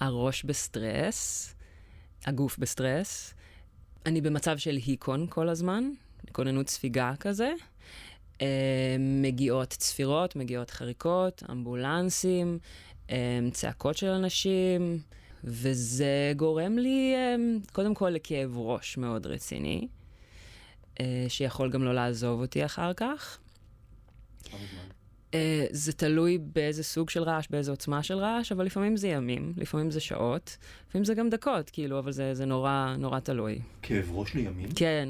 הראש בסטרס, הגוף בסטרס. אני במצב של היכון כל הזמן, כוננות ספיגה כזה. אה, מגיעות צפירות, מגיעות חריקות, אמבולנסים, אה, צעקות של אנשים, וזה גורם לי אה, קודם כל לכאב ראש מאוד רציני, שיכול גם לא לעזוב אותי אחר כך. זה תלוי באיזה סוג של רעש, באיזה עוצמה של רעש, אבל לפעמים זה ימים, לפעמים זה שעות, לפעמים זה גם דקות, כאילו, אבל זה, זה נורא, נורא תלוי. כאב ראש לימים? כן.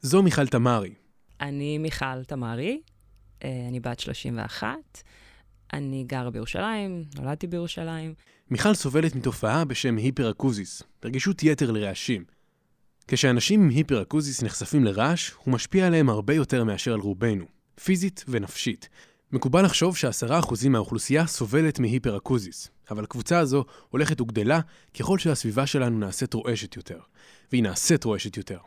זו מיכל תמרי, אני מיכל תמרי, אה, אני בת 31, אני גרה בירושלים, נולדתי בירושלים. מיכל סובלת מתופעה בשם היפראקוזיס, רגישות יתר לרעשים. כשאנשים עם היפראקוזיס נחשפים לרעש, הוא משפיע עליהם הרבה יותר מאשר על רובנו, פיזית ונפשית. מקובל לחשוב שעשרה אחוזים מהאוכלוסייה סובלת מהיפראקוזיס, אבל הקבוצה הזו הולכת וגדלה ככל שהסביבה שלנו נעשית רועשת יותר. והיא נעשית רועשת יותר.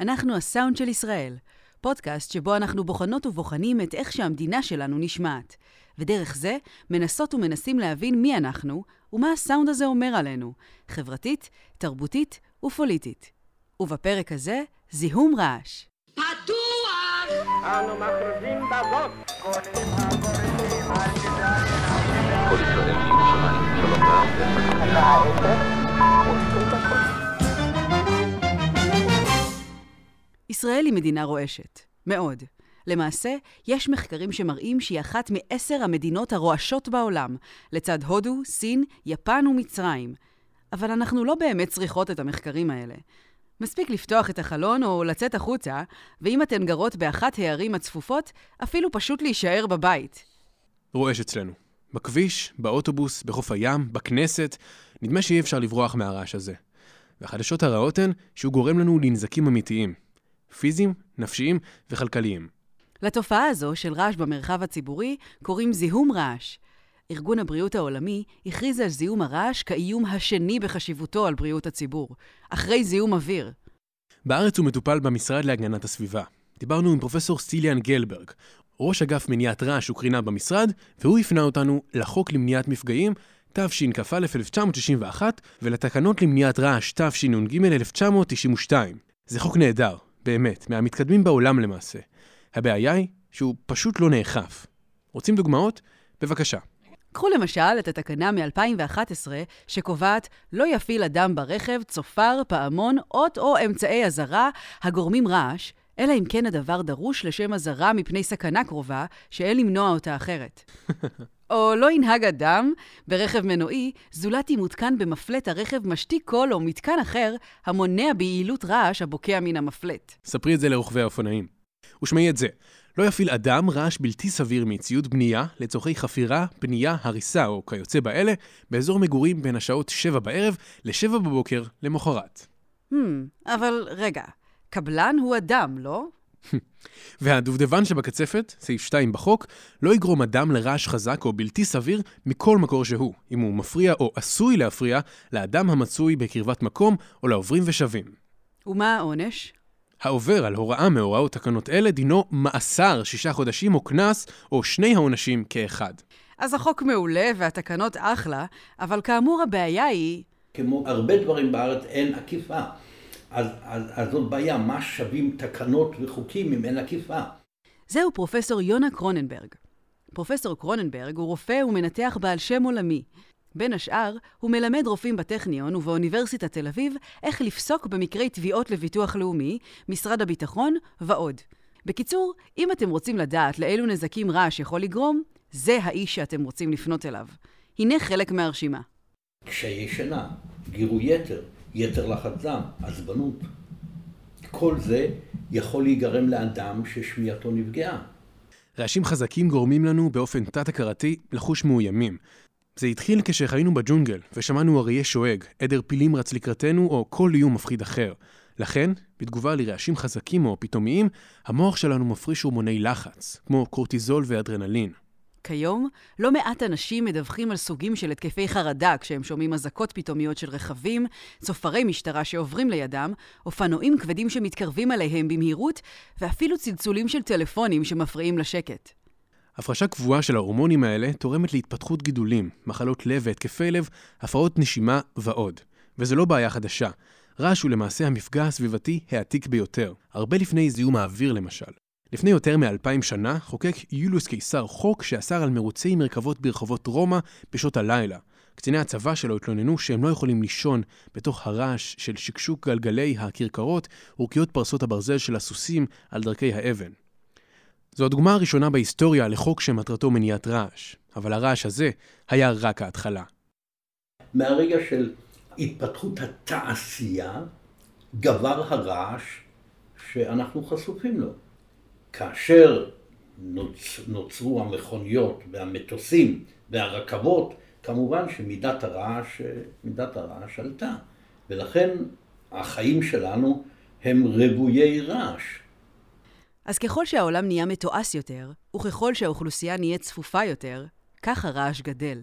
אנחנו הסאונד של ישראל, פודקאסט שבו אנחנו בוחנות ובוחנים את איך שהמדינה שלנו נשמעת, ודרך זה מנסות ומנסים להבין מי אנחנו ומה הסאונד הזה אומר עלינו, חברתית, תרבותית ופוליטית. ובפרק הזה, זיהום רעש. אנו מכריזים בזאת! ישראל היא מדינה רועשת. מאוד. למעשה, יש מחקרים שמראים שהיא אחת מעשר המדינות הרועשות בעולם, לצד הודו, סין, יפן ומצרים. אבל אנחנו לא באמת צריכות את המחקרים האלה. מספיק לפתוח את החלון או לצאת החוצה, ואם אתן גרות באחת הערים הצפופות, אפילו פשוט להישאר בבית. רועש אצלנו. בכביש, באוטובוס, בחוף הים, בכנסת, נדמה שאי אפשר לברוח מהרעש הזה. והחדשות הרעות הן שהוא גורם לנו לנזקים אמיתיים. פיזיים, נפשיים וכלכליים. לתופעה הזו של רעש במרחב הציבורי קוראים זיהום רעש. ארגון הבריאות העולמי הכריז על זיהום הרעש כאיום השני בחשיבותו על בריאות הציבור, אחרי זיהום אוויר. בארץ הוא מטופל במשרד להגנת הסביבה. דיברנו עם פרופסור סטיליאן גלברג, ראש אגף מניעת רעש וקרינה במשרד, והוא הפנה אותנו לחוק למניעת מפגעים, תשכ"א 1961, ולתקנות למניעת רעש תשנ"ג 1992. זה חוק נהדר, באמת, מהמתקדמים בעולם למעשה. הבעיה היא שהוא פשוט לא נאכף. רוצים דוגמאות? בבקשה. קחו למשל את התקנה מ-2011 שקובעת לא יפעיל אדם ברכב צופר, פעמון, אות או אמצעי אזהרה הגורמים רעש, אלא אם כן הדבר דרוש לשם אזהרה מפני סכנה קרובה, שאין למנוע אותה אחרת. או לא ינהג אדם ברכב מנועי, זולת אם מותקן במפלט הרכב משתיק קול או מתקן אחר המונע ביעילות רעש הבוקע מן המפלט. ספרי את זה לרוכבי האופנועים. ושמעי את זה, לא יפעיל אדם רעש בלתי סביר מציוד בנייה לצורכי חפירה, בנייה, הריסה או כיוצא באלה, באזור מגורים בין השעות 7 בערב ל-7 בבוקר למחרת. Hmm, אבל רגע, קבלן הוא אדם, לא? והדובדבן שבקצפת, סעיף 2 בחוק, לא יגרום אדם לרעש חזק או בלתי סביר מכל מקור שהוא, אם הוא מפריע או עשוי להפריע לאדם המצוי בקרבת מקום או לעוברים ושבים. ומה העונש? העובר על הוראה מהוראות תקנות אלה דינו מאסר שישה חודשים או קנס, או שני העונשים כאחד. אז החוק מעולה והתקנות אחלה, אבל כאמור הבעיה היא... כמו הרבה דברים בארץ אין עקיפה. אז, אז, אז זאת בעיה, מה שווים תקנות וחוקים אם אין עקיפה? זהו פרופסור יונה קרוננברג. פרופסור קרוננברג הוא רופא ומנתח בעל שם עולמי. בין השאר, הוא מלמד רופאים בטכניון ובאוניברסיטת תל אביב איך לפסוק במקרי תביעות לביטוח לאומי, משרד הביטחון ועוד. בקיצור, אם אתם רוצים לדעת לאילו נזקים רעש יכול לגרום, זה האיש שאתם רוצים לפנות אליו. הנה חלק מהרשימה. קשיי שינה, גירוי יתר, יתר לחץ דם, עצבנות. כל זה יכול להיגרם לאדם ששמיעתו נפגעה. רעשים חזקים גורמים לנו באופן תת-הכרתי לחוש מאוימים. זה התחיל כשחיינו בג'ונגל, ושמענו אריה שואג, עדר פילים רץ לקראתנו, או כל איום מפחיד אחר. לכן, בתגובה לרעשים חזקים או פתאומיים, המוח שלנו מפריש הורמוני לחץ, כמו קורטיזול ואדרנלין. כיום, לא מעט אנשים מדווחים על סוגים של התקפי חרדה כשהם שומעים אזעקות פתאומיות של רכבים, צופרי משטרה שעוברים לידם, אופנועים כבדים שמתקרבים עליהם במהירות, ואפילו צלצולים של טלפונים שמפריעים לשקט. הפרשה קבועה של ההורמונים האלה תורמת להתפתחות גידולים, מחלות לב והתקפי לב, הפרעות נשימה ועוד. וזו לא בעיה חדשה. רעש הוא למעשה המפגע הסביבתי העתיק ביותר, הרבה לפני זיהום האוויר למשל. לפני יותר מאלפיים שנה חוקק יוליוס קיסר חוק שאסר על מרוצי מרכבות ברחובות רומא בשעות הלילה. קציני הצבא שלו התלוננו שהם לא יכולים לישון בתוך הרעש של שקשוק גלגלי הכרכרות ורקיעות פרסות הברזל של הסוסים על דרכי האבן. זו הדוגמה הראשונה בהיסטוריה לחוק שמטרתו מניעת רעש, אבל הרעש הזה היה רק ההתחלה. מהרגע של התפתחות התעשייה, גבר הרעש שאנחנו חשופים לו. כאשר נוצ... נוצרו המכוניות והמטוסים והרכבות, כמובן שמידת הרעש, מידת הרעש עלתה, ולכן החיים שלנו הם רוויי רעש. אז ככל שהעולם נהיה מתועש יותר, וככל שהאוכלוסייה נהיית צפופה יותר, כך הרעש גדל.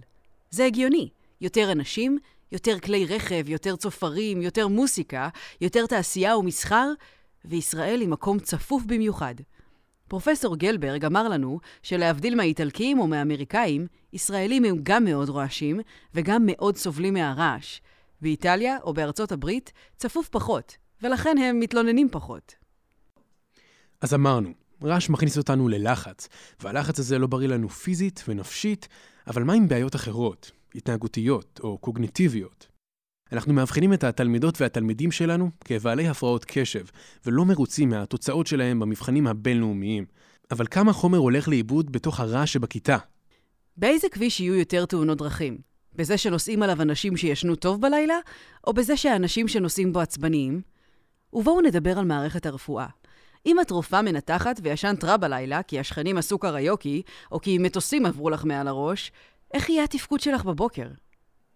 זה הגיוני. יותר אנשים, יותר כלי רכב, יותר צופרים, יותר מוסיקה, יותר תעשייה ומסחר, וישראל היא מקום צפוף במיוחד. פרופסור גלברג אמר לנו שלהבדיל מהאיטלקים או מהאמריקאים, ישראלים הם גם מאוד רועשים וגם מאוד סובלים מהרעש. באיטליה או בארצות הברית צפוף פחות, ולכן הם מתלוננים פחות. אז אמרנו, רעש מכניס אותנו ללחץ, והלחץ הזה לא בריא לנו פיזית ונפשית, אבל מה עם בעיות אחרות, התנהגותיות או קוגניטיביות? אנחנו מאבחנים את התלמידות והתלמידים שלנו כבעלי הפרעות קשב, ולא מרוצים מהתוצאות שלהם במבחנים הבינלאומיים. אבל כמה חומר הולך לאיבוד בתוך הרעש שבכיתה? באיזה כביש יהיו יותר תאונות דרכים? בזה שנוסעים עליו אנשים שישנו טוב בלילה, או בזה שהאנשים שנוסעים בו עצבניים? ובואו נדבר על מערכת הרפואה. אם את רופאה מנתחת וישנת רע בלילה, כי השכנים עשו קריוקי, או כי מטוסים עברו לך מעל הראש, איך יהיה התפקוד שלך בבוקר?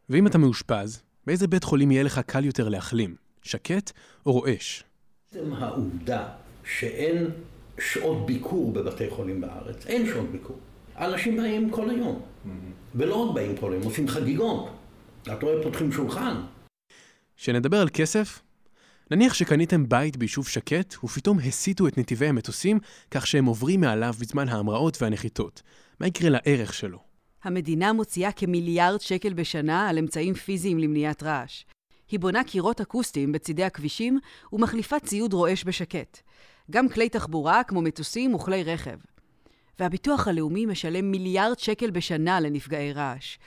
ואם אתה מאושפז, באיזה בית חולים יהיה לך קל יותר להחלים? שקט או רועש? עצם העובדה שאין שעות ביקור בבתי חולים בארץ, אין שעות ביקור. אנשים באים כל היום, ולא רק באים כל היום, עושים חגיגות. אתה רואה, פותחים שולחן. שנדבר על כסף? נניח שקניתם בית ביישוב שקט, ופתאום הסיטו את נתיבי המטוסים כך שהם עוברים מעליו בזמן ההמראות והנחיתות. מה יקרה לערך שלו? המדינה מוציאה כמיליארד שקל בשנה על אמצעים פיזיים למניעת רעש. היא בונה קירות אקוסטיים בצידי הכבישים ומחליפה ציוד רועש בשקט. גם כלי תחבורה כמו מטוסים וכלי רכב. והביטוח הלאומי משלם מיליארד שקל בשנה לנפגעי רעש.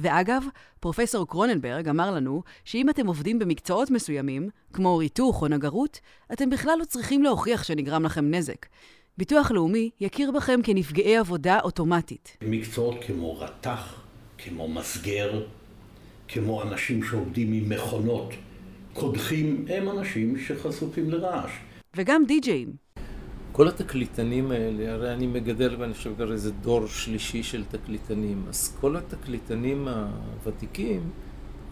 ואגב, פרופסור קרוננברג אמר לנו שאם אתם עובדים במקצועות מסוימים, כמו ריתוך או נגרות, אתם בכלל לא צריכים להוכיח שנגרם לכם נזק. ביטוח לאומי יכיר בכם כנפגעי עבודה אוטומטית. מקצועות כמו רתח, כמו מסגר, כמו אנשים שעובדים עם מכונות קודחים, הם אנשים שחשופים לרעש. וגם די-ג'אים. כל התקליטנים האלה, הרי אני מגדל ואני חושב כבר איזה דור שלישי של תקליטנים, אז כל התקליטנים הוותיקים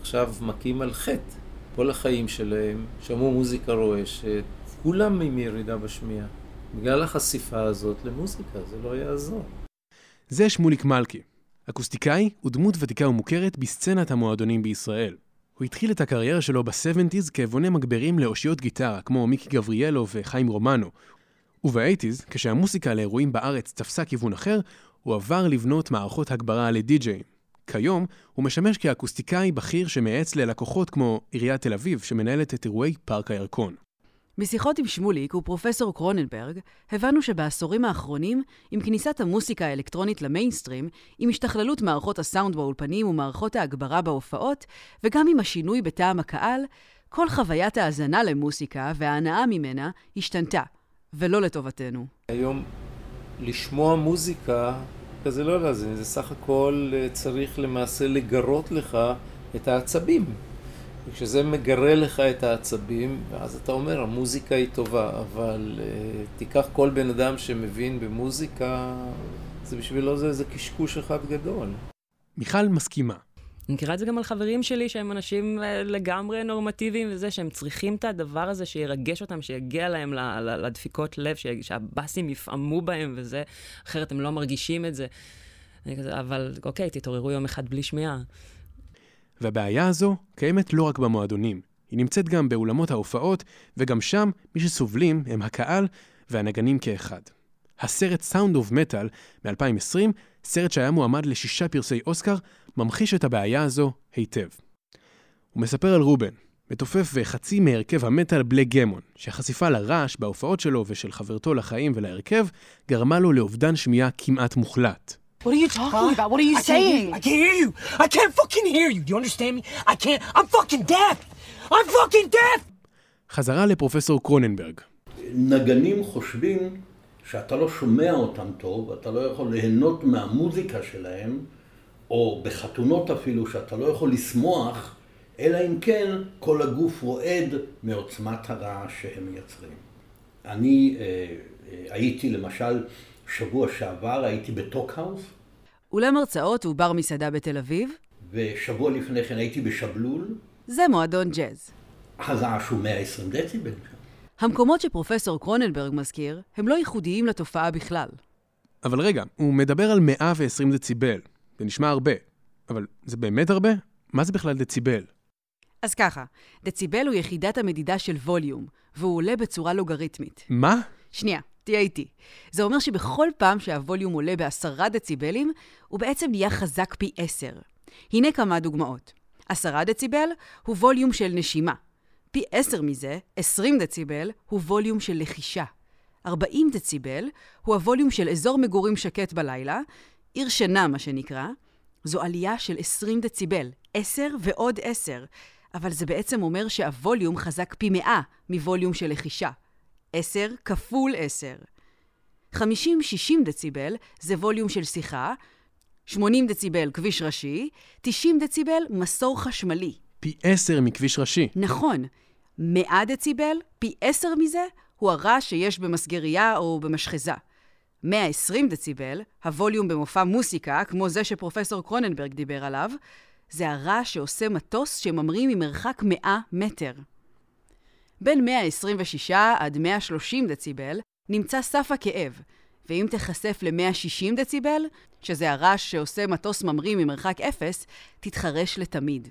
עכשיו מכים על חטא. כל החיים שלהם, שמעו מוזיקה רועשת, כולם עם ירידה בשמיעה. בגלל החשיפה הזאת למוזיקה, זה לא יעזור. זה שמוליק מלכי. אקוסטיקאי ודמות ותיקה ומוכרת בסצנת המועדונים בישראל. הוא התחיל את הקריירה שלו ב-70's כבונה מגברים לאושיות גיטרה, כמו מיקי גבריאלו וחיים רומנו. וב-80's, כשהמוסיקה לאירועים בארץ תפסה כיוון אחר, הוא עבר לבנות מערכות הגברה לדי-ג'יי. כיום, הוא משמש כאקוסטיקאי בכיר שמייעץ ללקוחות כמו עיריית תל אביב, שמנהלת את אירועי פארק הירקון. משיחות עם שמוליק ופרופסור קרוננברג, הבנו שבעשורים האחרונים, עם כניסת המוסיקה האלקטרונית למיינסטרים, עם השתכללות מערכות הסאונד באולפנים ומערכות ההגברה בהופעות, וגם עם השינוי בטעם הקהל, כל חוויית ההאזנה למוסיקה וההנאה ממנה השתנתה, ולא לטובתנו. היום לשמוע מוזיקה, כזה לא יודע, זה, סך הכל אה, צריך למעשה לגרות לך את העצבים. וכשזה מגרה לך את העצבים, ואז אתה אומר, המוזיקה היא טובה, אבל uh, תיקח כל בן אדם שמבין במוזיקה, זה בשבילו זה איזה קשקוש אחד גדול. מיכל מסכימה. אני מכירה את זה גם על חברים שלי שהם אנשים אה, לגמרי נורמטיביים וזה, שהם צריכים את הדבר הזה שירגש אותם, שיגיע להם לדפיקות לב, שהבאסים יפעמו בהם וזה, אחרת הם לא מרגישים את זה. כזה, אבל אוקיי, תתעוררו יום אחד בלי שמיעה. והבעיה הזו קיימת לא רק במועדונים, היא נמצאת גם באולמות ההופעות, וגם שם מי שסובלים הם הקהל והנגנים כאחד. הסרט Sound of Metal מ-2020, סרט שהיה מועמד לשישה פרסי אוסקר, ממחיש את הבעיה הזו היטב. הוא מספר על רובן, מתופף וחצי מהרכב המטאל בלק גמון, שהחשיפה לרעש בהופעות שלו ושל חברתו לחיים ולהרכב, גרמה לו לאובדן שמיעה כמעט מוחלט. What are you talking about? What are you saying? I can't hear you. I can't fucking hear you. Do you understand me? I can't. I'm fucking deaf. I'm fucking deaf. חזרה לפרופסור קרוננברג. נגנים חושבים שאתה לא שומע אותם טוב, אתה לא יכול ליהנות מהמוזיקה שלהם, או בחתונות אפילו, שאתה לא יכול לשמוח, אלא אם כן כל הגוף רועד מעוצמת הרעש שהם מייצרים. אני אה, אה, הייתי למשל, שבוע שעבר הייתי בטוקהאוס, אולם הרצאות הוא בר מסעדה בתל אביב, ושבוע לפני כן הייתי בשבלול, זה מועדון ג'אז. הרעש הוא 120 דציבל. המקומות שפרופסור קרוננברג מזכיר, הם לא ייחודיים לתופעה בכלל. אבל רגע, הוא מדבר על 120 דציבל. זה נשמע הרבה. אבל זה באמת הרבה? מה זה בכלל דציבל? אז ככה, דציבל הוא יחידת המדידה של ווליום, והוא עולה בצורה לוגריתמית. מה? שנייה, תהיה איתי. זה אומר שבכל פעם שהווליום עולה בעשרה דציבלים, הוא בעצם נהיה חזק פי עשר. הנה כמה דוגמאות. עשרה דציבל הוא ווליום של נשימה. פי עשר מזה, 20 דציבל, הוא ווליום של לחישה. 40 דציבל הוא הווליום של אזור מגורים שקט בלילה, עיר שינה מה שנקרא. זו עלייה של 20 דציבל, 10 ועוד 10, אבל זה בעצם אומר שהווליום חזק פי 100 מווליום של לחישה. 10 כפול 10. 50-60 דציבל זה ווליום של שיחה, 80 דציבל כביש ראשי, 90 דציבל מסור חשמלי. פי עשר מכביש ראשי. נכון, 100 דציבל, פי 10 מזה, הוא הרעש שיש במסגרייה או במשחזה. 120 דציבל, הווליום במופע מוסיקה, כמו זה שפרופסור קרוננברג דיבר עליו, זה הרעש שעושה מטוס שממריא ממרחק 100 מטר. בין 126 עד 130 דציבל נמצא סף הכאב, ואם תיחשף ל-160 דציבל, שזה הרעש שעושה מטוס ממריא ממרחק אפס, תתחרש לתמיד.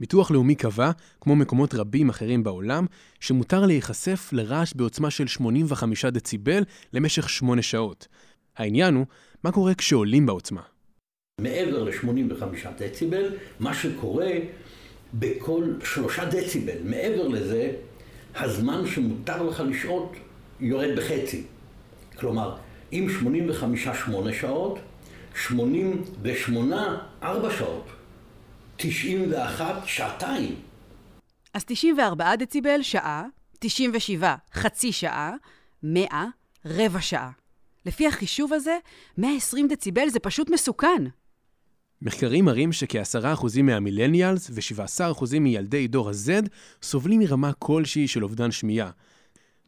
ביטוח לאומי קבע, כמו מקומות רבים אחרים בעולם, שמותר להיחשף לרעש בעוצמה של 85 דציבל למשך 8 שעות. העניין הוא, מה קורה כשעולים בעוצמה? מעבר ל-85 דציבל, מה שקורה בכל שלושה דציבל, מעבר לזה, הזמן שמותר לך לשהות יורד בחצי. כלומר, אם 85 8 שעות, 88 4 שעות, 91 שעתיים. אז 94 דציבל, שעה, 97, חצי שעה, 100, רבע שעה. לפי החישוב הזה, 120 דציבל זה פשוט מסוכן. מחקרים מראים שכ-10% מהמילניאלס ו-17% מילדי דור ה-Z סובלים מרמה כלשהי של אובדן שמיעה.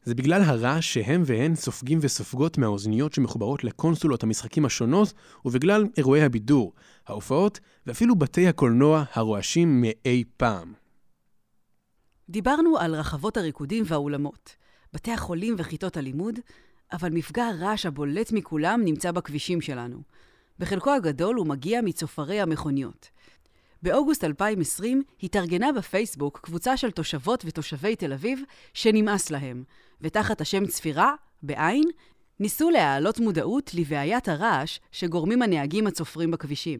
זה בגלל הרעש שהם והן סופגים וסופגות מהאוזניות שמחוברות לקונסולות המשחקים השונות, ובגלל אירועי הבידור, ההופעות, ואפילו בתי הקולנוע הרועשים מאי פעם. דיברנו על רחבות הריקודים והאולמות, בתי החולים וכיתות הלימוד, אבל מפגע הרעש הבולט מכולם נמצא בכבישים שלנו. בחלקו הגדול הוא מגיע מצופרי המכוניות. באוגוסט 2020 התארגנה בפייסבוק קבוצה של תושבות ותושבי תל אביב שנמאס להם, ותחת השם צפירה, בעין, ניסו להעלות מודעות לבעיית הרעש שגורמים הנהגים הצופרים בכבישים.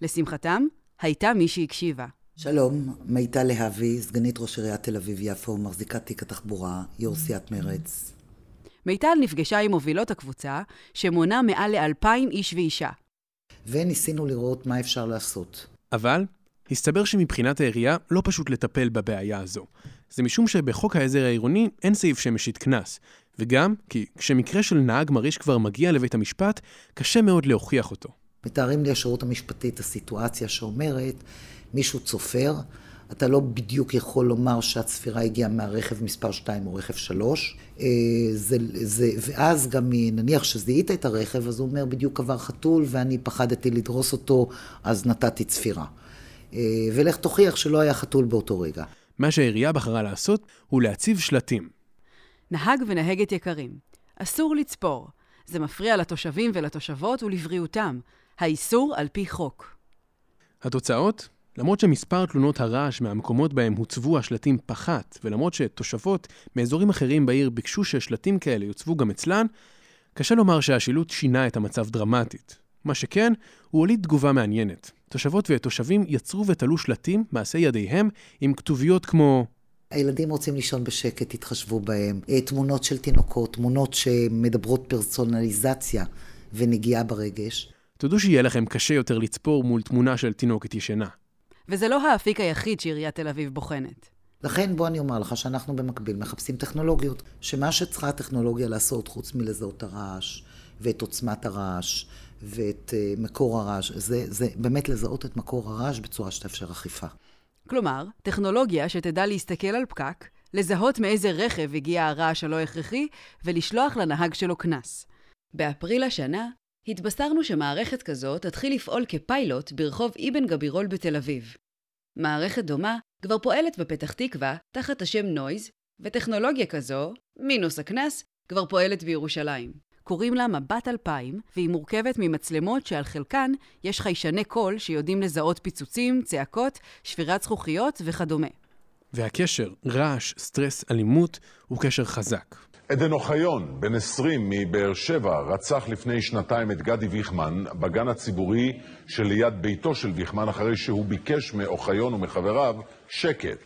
לשמחתם, הייתה מי שהקשיבה. שלום, מיטל להבי, סגנית ראש עיריית תל אביב-יפו, מחזיקת תיק התחבורה, יו"ר סיעת מרצ. מיטל נפגשה עם מובילות הקבוצה, שמונה מעל לאלפיים איש ואישה. וניסינו לראות מה אפשר לעשות. אבל הסתבר שמבחינת העירייה לא פשוט לטפל בבעיה הזו. זה משום שבחוק העזר העירוני אין סעיף שמשית קנס. וגם כי כשמקרה של נהג מרעיש כבר מגיע לבית המשפט, קשה מאוד להוכיח אותו. מתארים לי השירות המשפטי את הסיטואציה שאומרת, מישהו צופר, אתה לא בדיוק יכול לומר שהצפירה הגיעה מהרכב מספר 2 או רכב 3, אה, זה, זה, ואז גם נניח שזיהית את הרכב, אז הוא אומר בדיוק עבר חתול ואני פחדתי לדרוס אותו, אז נתתי צפירה. אה, ולך תוכיח שלא היה חתול באותו רגע. מה שהעירייה בחרה לעשות הוא להציב שלטים. נהג ונהגת יקרים, אסור לצפור. זה מפריע לתושבים ולתושבות ולבריאותם. האיסור על פי חוק. התוצאות? למרות שמספר תלונות הרעש מהמקומות בהם הוצבו השלטים פחת, ולמרות שתושבות מאזורים אחרים בעיר ביקשו ששלטים כאלה יוצבו גם אצלן, קשה לומר שהשילוט שינה את המצב דרמטית. מה שכן, הוא הוליד תגובה מעניינת. תושבות ותושבים יצרו ותלו שלטים, מעשי ידיהם, עם כתוביות כמו הילדים רוצים לישון בשקט, תתחשבו בהם. אה, תמונות של תינוקות, תמונות שמדברות פרסונליזציה ונגיעה ברגש. תודו שיהיה לכם קשה יותר לצפור מול תמונה של תינוקת ישנה. וזה לא האפיק היחיד שעיריית תל אביב בוחנת. לכן בוא אני אומר לך שאנחנו במקביל מחפשים טכנולוגיות, שמה שצריכה הטכנולוגיה לעשות חוץ מלזהות הרעש ואת עוצמת הרעש ואת uh, מקור הרעש, זה, זה באמת לזהות את מקור הרעש בצורה שתאפשר אכיפה. כלומר, טכנולוגיה שתדע להסתכל על פקק, לזהות מאיזה רכב הגיע הרעש הלא הכרחי ולשלוח לנהג שלו קנס. באפריל השנה התבשרנו שמערכת כזו תתחיל לפעול כפיילוט ברחוב אבן גבירול בתל אביב. מערכת דומה כבר פועלת בפתח תקווה תחת השם Noise, וטכנולוגיה כזו, מינוס הקנס, כבר פועלת בירושלים. קוראים לה מבט 2000, והיא מורכבת ממצלמות שעל חלקן יש חיישני קול שיודעים לזהות פיצוצים, צעקות, שבירת זכוכיות וכדומה. והקשר, רעש, סטרס, אלימות, הוא קשר חזק. עדן אוחיון, בן 20 מבאר שבע, רצח לפני שנתיים את גדי ויכמן בגן הציבורי שליד ביתו של ויכמן אחרי שהוא ביקש מאוחיון ומחבריו שקט.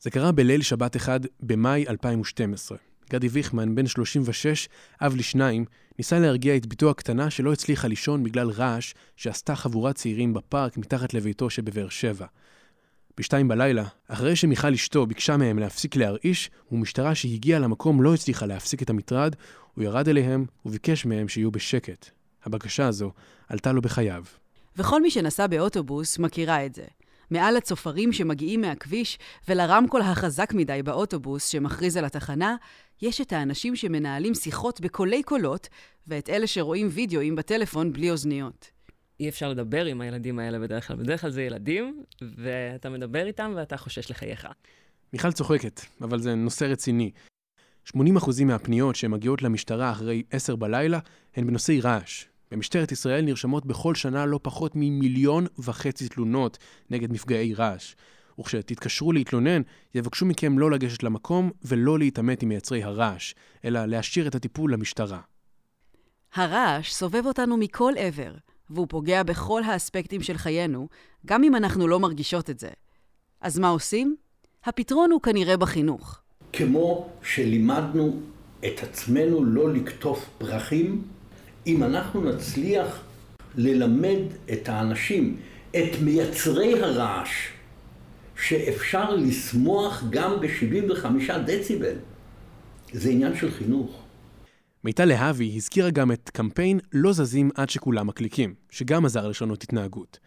זה קרה בליל שבת אחד במאי 2012. גדי ויכמן, בן 36, אב לשניים, ניסה להרגיע את בתו הקטנה שלא הצליחה לישון בגלל רעש שעשתה חבורת צעירים בפארק מתחת לביתו שבבאר שבע. בשתיים בלילה, אחרי שמיכל אשתו ביקשה מהם להפסיק להרעיש, ומשטרה שהגיעה למקום לא הצליחה להפסיק את המטרד, הוא ירד אליהם וביקש מהם שיהיו בשקט. הבקשה הזו עלתה לו בחייו. וכל מי שנסע באוטובוס מכירה את זה. מעל הצופרים שמגיעים מהכביש ולרמקול החזק מדי באוטובוס שמכריז על התחנה, יש את האנשים שמנהלים שיחות בקולי קולות, ואת אלה שרואים וידאוים בטלפון בלי אוזניות. אי אפשר לדבר עם הילדים האלה בדרך כלל. בדרך כלל זה ילדים, ואתה מדבר איתם ואתה חושש לחייך. מיכל צוחקת, אבל זה נושא רציני. 80% מהפניות שמגיעות למשטרה אחרי 10 בלילה הן בנושאי רעש. במשטרת ישראל נרשמות בכל שנה לא פחות ממיליון וחצי תלונות נגד מפגעי רעש. וכשתתקשרו להתלונן, יבקשו מכם לא לגשת למקום ולא להתעמת עם מייצרי הרעש, אלא להשאיר את הטיפול למשטרה. הרעש סובב אותנו מכל עבר, והוא פוגע בכל האספקטים של חיינו, גם אם אנחנו לא מרגישות את זה. אז מה עושים? הפתרון הוא כנראה בחינוך. כמו שלימדנו את עצמנו לא לקטוף פרחים, אם אנחנו נצליח ללמד את האנשים, את מייצרי הרעש, שאפשר לשמוח גם ב-75 דציבל, זה עניין של חינוך. מיטל להבי הזכירה גם את קמפיין לא זזים עד שכולם מקליקים, שגם עזר לשנות התנהגות.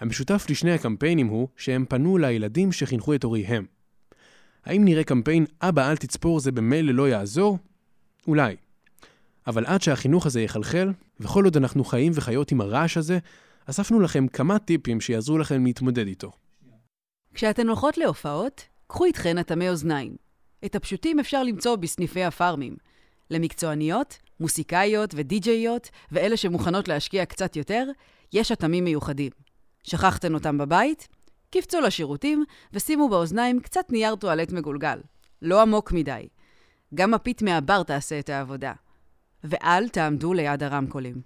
המשותף לשני הקמפיינים הוא שהם פנו לילדים שחינכו את הוריהם. האם נראה קמפיין אבא אל תצפור זה במילא לא יעזור? אולי. אבל עד שהחינוך הזה יחלחל, וכל עוד אנחנו חיים וחיות עם הרעש הזה, אספנו לכם כמה טיפים שיעזרו לכם להתמודד איתו. כשאתן הולכות להופעות, קחו איתכן אטמי אוזניים. את הפשוטים אפשר למצוא בסניפי הפארמים. למקצועניות, מוסיקאיות ודי-ג'איות, ואלה שמוכנות להשקיע קצת יותר, יש אטמים מיוחדים. שכחתן אותם בבית? קפצו לשירותים ושימו באוזניים קצת נייר טואלט מגולגל. לא עמוק מדי. גם מפית מהבר תעשה את העבודה. ואל תעמדו ליד הרמקולים.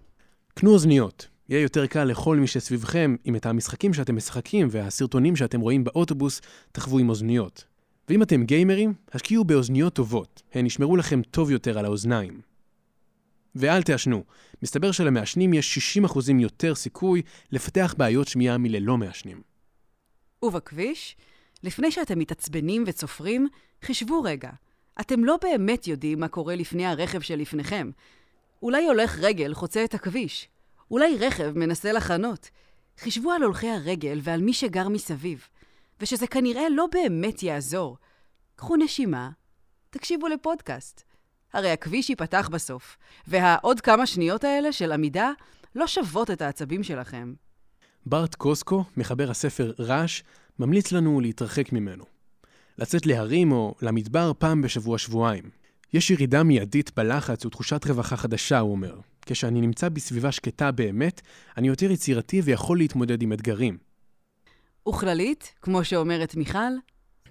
קנו אוזניות. יהיה יותר קל לכל מי שסביבכם אם את המשחקים שאתם משחקים והסרטונים שאתם רואים באוטובוס תחוו עם אוזניות. ואם אתם גיימרים, השקיעו באוזניות טובות, הן ישמרו לכם טוב יותר על האוזניים. ואל תעשנו, מסתבר שלמעשנים יש 60% יותר סיכוי לפתח בעיות שמיעה מללא מעשנים. ובכביש, לפני שאתם מתעצבנים וצופרים, חישבו רגע. אתם לא באמת יודעים מה קורה לפני הרכב שלפניכם. אולי הולך רגל חוצה את הכביש. אולי רכב מנסה לחנות. חישבו על הולכי הרגל ועל מי שגר מסביב. ושזה כנראה לא באמת יעזור. קחו נשימה, תקשיבו לפודקאסט. הרי הכביש ייפתח בסוף, והעוד כמה שניות האלה של עמידה לא שוות את העצבים שלכם. ברט קוסקו, מחבר הספר רעש, ממליץ לנו להתרחק ממנו. לצאת להרים או למדבר פעם בשבוע-שבועיים. יש ירידה מיידית בלחץ ותחושת רווחה חדשה, הוא אומר. כשאני נמצא בסביבה שקטה באמת, אני יותר יצירתי ויכול להתמודד עם אתגרים. וכללית, כמו שאומרת מיכל,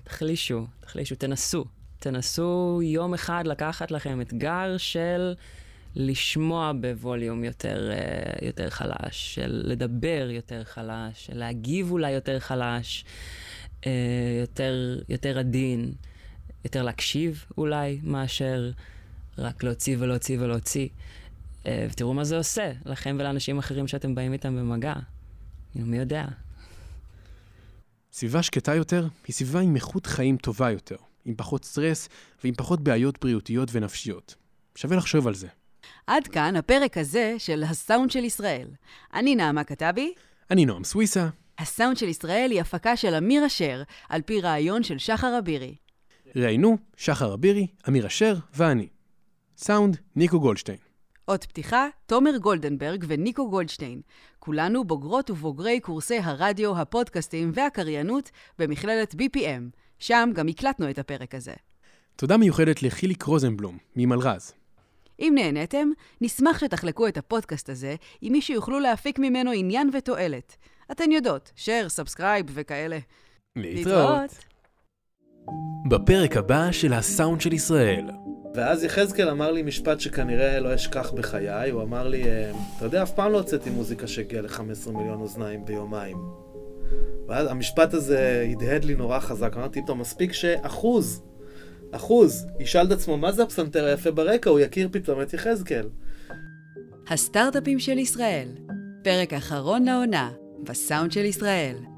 תחלישו, תחלישו, תנסו. תנסו יום אחד לקחת לכם אתגר של לשמוע בווליום יותר, אה, יותר חלש, של לדבר יותר חלש, של להגיב אולי יותר חלש, אה, יותר, יותר עדין, יותר להקשיב אולי, מאשר רק להוציא ולהוציא ולהוציא. אה, ותראו מה זה עושה לכם ולאנשים אחרים שאתם באים איתם במגע. מי יודע. סביבה שקטה יותר היא סביבה עם איכות חיים טובה יותר, עם פחות סטרס ועם פחות בעיות בריאותיות ונפשיות. שווה לחשוב על זה. עד כאן הפרק הזה של הסאונד של ישראל. אני נעמה כתבי. אני נועם סוויסה. הסאונד של ישראל היא הפקה של אמיר אשר, על פי רעיון של שחר אבירי. ראיינו שחר אבירי, אמיר אשר ואני. סאונד, ניקו גולדשטיין. אות פתיחה, תומר גולדנברג וניקו גולדשטיין. כולנו בוגרות ובוגרי קורסי הרדיו, הפודקאסטים והקריינות במכללת BPM. שם גם הקלטנו את הפרק הזה. תודה מיוחדת לחיליק רוזנבלום, ממלרז. אם נהניתם, נשמח שתחלקו את הפודקאסט הזה עם מי שיוכלו להפיק ממנו עניין ותועלת. אתן יודעות, share, subscribe וכאלה. להתראות. בפרק הבא של הסאונד של ישראל. ואז יחזקאל אמר לי משפט שכנראה לא אשכח בחיי, הוא אמר לי, אה, אתה יודע, אף פעם לא הוצאתי מוזיקה שהגיעה ל-15 מיליון אוזניים ביומיים. ואז המשפט הזה הדהד לי נורא חזק, אמרתי, טוב, מספיק שאחוז, אחוז, ישאל את עצמו מה זה הפסנתר היפה ברקע, הוא יכיר פתאום את יחזקאל. הסטארט-אפים של ישראל, פרק אחרון לעונה, בסאונד של ישראל.